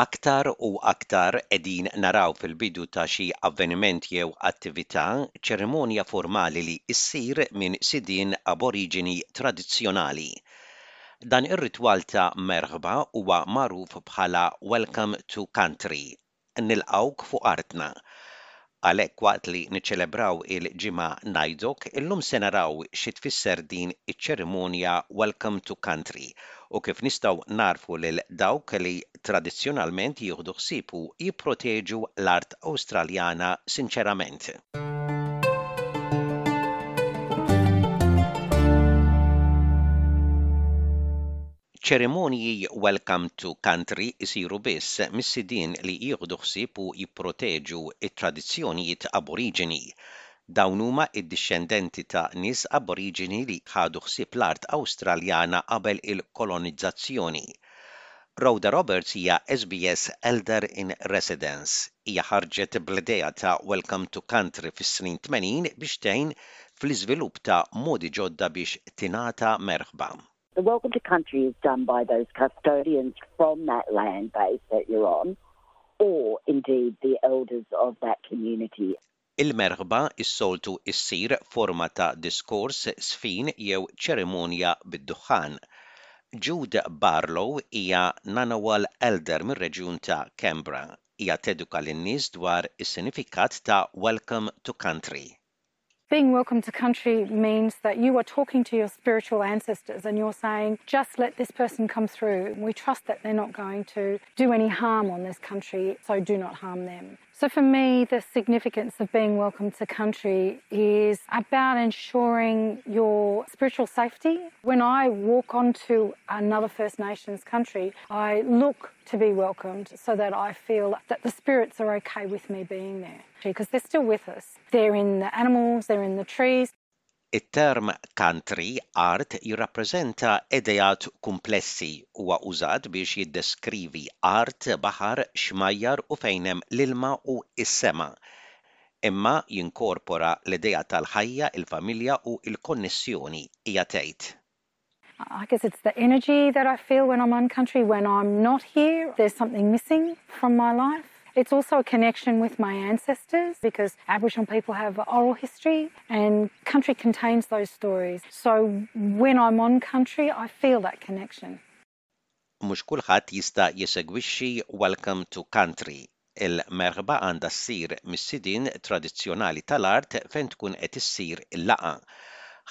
Aktar u aktar qegħdin naraw fil-bidu ta' xi avveniment jew attività, ċerimonja formali li ssir minn sidien aboriġini tradizzjonali. Dan ir-ritwal ta' merħba huwa magħruf bħala Welcome to Country, nilqgħuk fuq artna. Għalhekk waqt li niċċelebraw il-Ġimgħa Nayzok, illum se naraw xi tfisser din iċ-ċerimonja Welcome to Country u kif nistgħu nagħrfu lil dawk li tradizzjonalment jieħdu ħsieb u jipproteġu l-art Awstraljana sinċerament. Ċerimonji Welcome to Country isiru biss mis-sidien li jieħdu ħsieb u jipproteġu t-tradizzjonijiet Aboriġini. Dawn huma d-dixxendenti ta' nies Aboriġini li ħadu ħsieb l-art Awstraljana qabel il-kolonizzazzjoni. Rhoda Roberts hija SBS Elder in Residence. Hija ħarġet bl-idea ta' Welcome to Country fis-snin 80 biex tgħin fl-iżvilupp ta' modi ġodda biex tingħata merħba. The wealth of the country is done by those custodians from that land base that you're on or indeed the elders of that community. Il-merħba s-soltu ssir f'forma ta' diskors, żfin jew ċerimonja bid-duħħan. Jude Barlow hija Ngunnawal Elder mir-reġjun ta' Canberra. Hija teduka lin-nies dwar is-sinifikat ta' Welcome to Country. Being welcome to country means that you are talking to your spiritual ancestors and you're saying, just let this person come through. We trust that they're not going to do any harm on this country, so do not harm them. So, for me, the significance of being welcome to country is about ensuring your spiritual safety. When I walk onto another First Nations country, I look to be welcomed so that I feel that the spirits are okay with me being there because they're still with us. They're in the animals, they're in the trees. It-term country art jirrappreżenta ideat kumplessi. Huwa użat biex jiddeskrivi art, baħar, xmajjar u fejn hemm l-ilma u s-sema. Imma jinkorpora l-idea tal-ħajja, il-familja u l-konnessjoni, hija tgħid. I guess it's the energy that I feel when I'm on country. When I'm not here, there's something missing from my life. It's also a connection with my ancestors because Aboriginal people have oral history and country contains those stories. So when I'm on country, I feel that connection. Mhux kulħadd jista' jesegwixxi Welcome to Country. Il-merħba għandha ssir mis-sidien tradizzjonali tal-art fejn tkun qed issir il-laqgħa.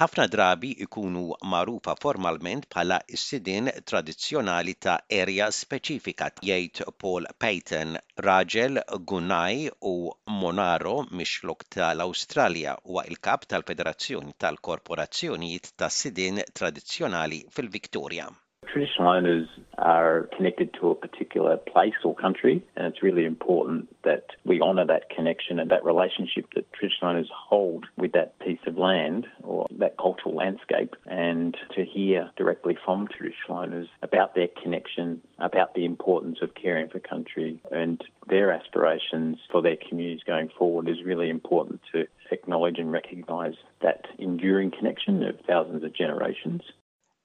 Ħafna drabi jkunu magħrufa formalment bħala s-sidien tradizzjonali ta' erja speċifika, jgħid Paul Payton, Raġel, Gunai u Monaro mix-Xlokk tal-Awstralja, huwa il-Kap tal-Federazzjoni tal-Korporazzjonijiet tas-Sidien Tradizzjonali fil-Victoria. Traditional owners are connected to a particular place or country and it's really important that we honour that connection and that relationship that traditional owners hold with that piece of land or that cultural landscape and to hear directly from traditional owners about their connection about the importance of caring for country and their aspirations for their communities going forward is really important to acknowledge and recognise that enduring connection of thousands of generations.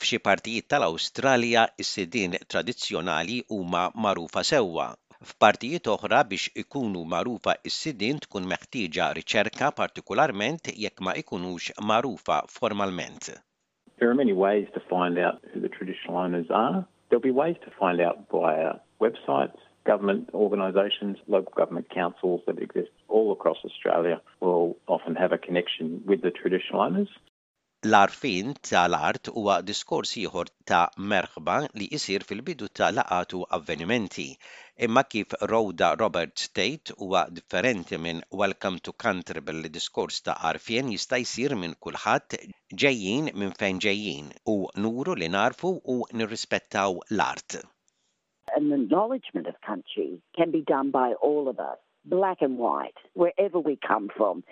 F'xi partijiet tal-Awstralja s-sidien tradizzjonali huma magħrufa sewwa. F'partijiet oħra biex ikunu magħrufa s-sidien tkun meħtieġa riċerka partikularment jekk ma ikunux magħrufa formalment. There are many ways to find out who the traditional owners are. There will be ways to find out via websites, government organisations, local government councils that exist all across Australia will often have a connection with the traditional owners. L-għarfien ta' l-art huwa diskors ieħor ta' merħba li jsir fil-bidu ta' laqgħat u avvenimenti. Imma kif Rhoda Roberts tgħid, huwa differenti minn Welcome to Country billi diskors ta' għarfien jista' jsir minn kulħadd ġejjin minn fejn ġejjin u nuru li nagħrfu u nirrispettaw l-art. An acknowledgement of country can be done by all of us. black and white, wherever we come from.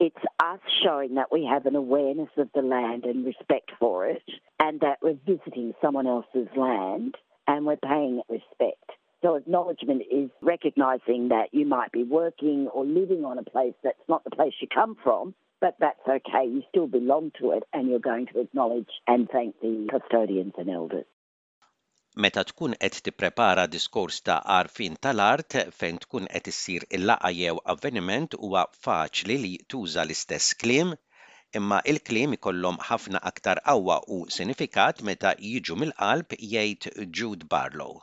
It's us showing that we have an awareness of the land and respect for it, and that we're visiting someone else's land and we're paying respect. So, acknowledgement is recognizing that you might be working or living on a place that's not the place you come from, but that's okay. You still belong to it, and you're going to acknowledge and thank the custodians and elders. Meta tkun qed tipprepara diskors ta' għarfien tal-art fejn tkun qed issir il-laqgħa jew avveniment huwa faċli li tuża l-istess kliem, imma il-kliem ikollhom ħafna aktar qawwa u sinifikat meta jiġu mill-qalb, jgħid Jude Barlow.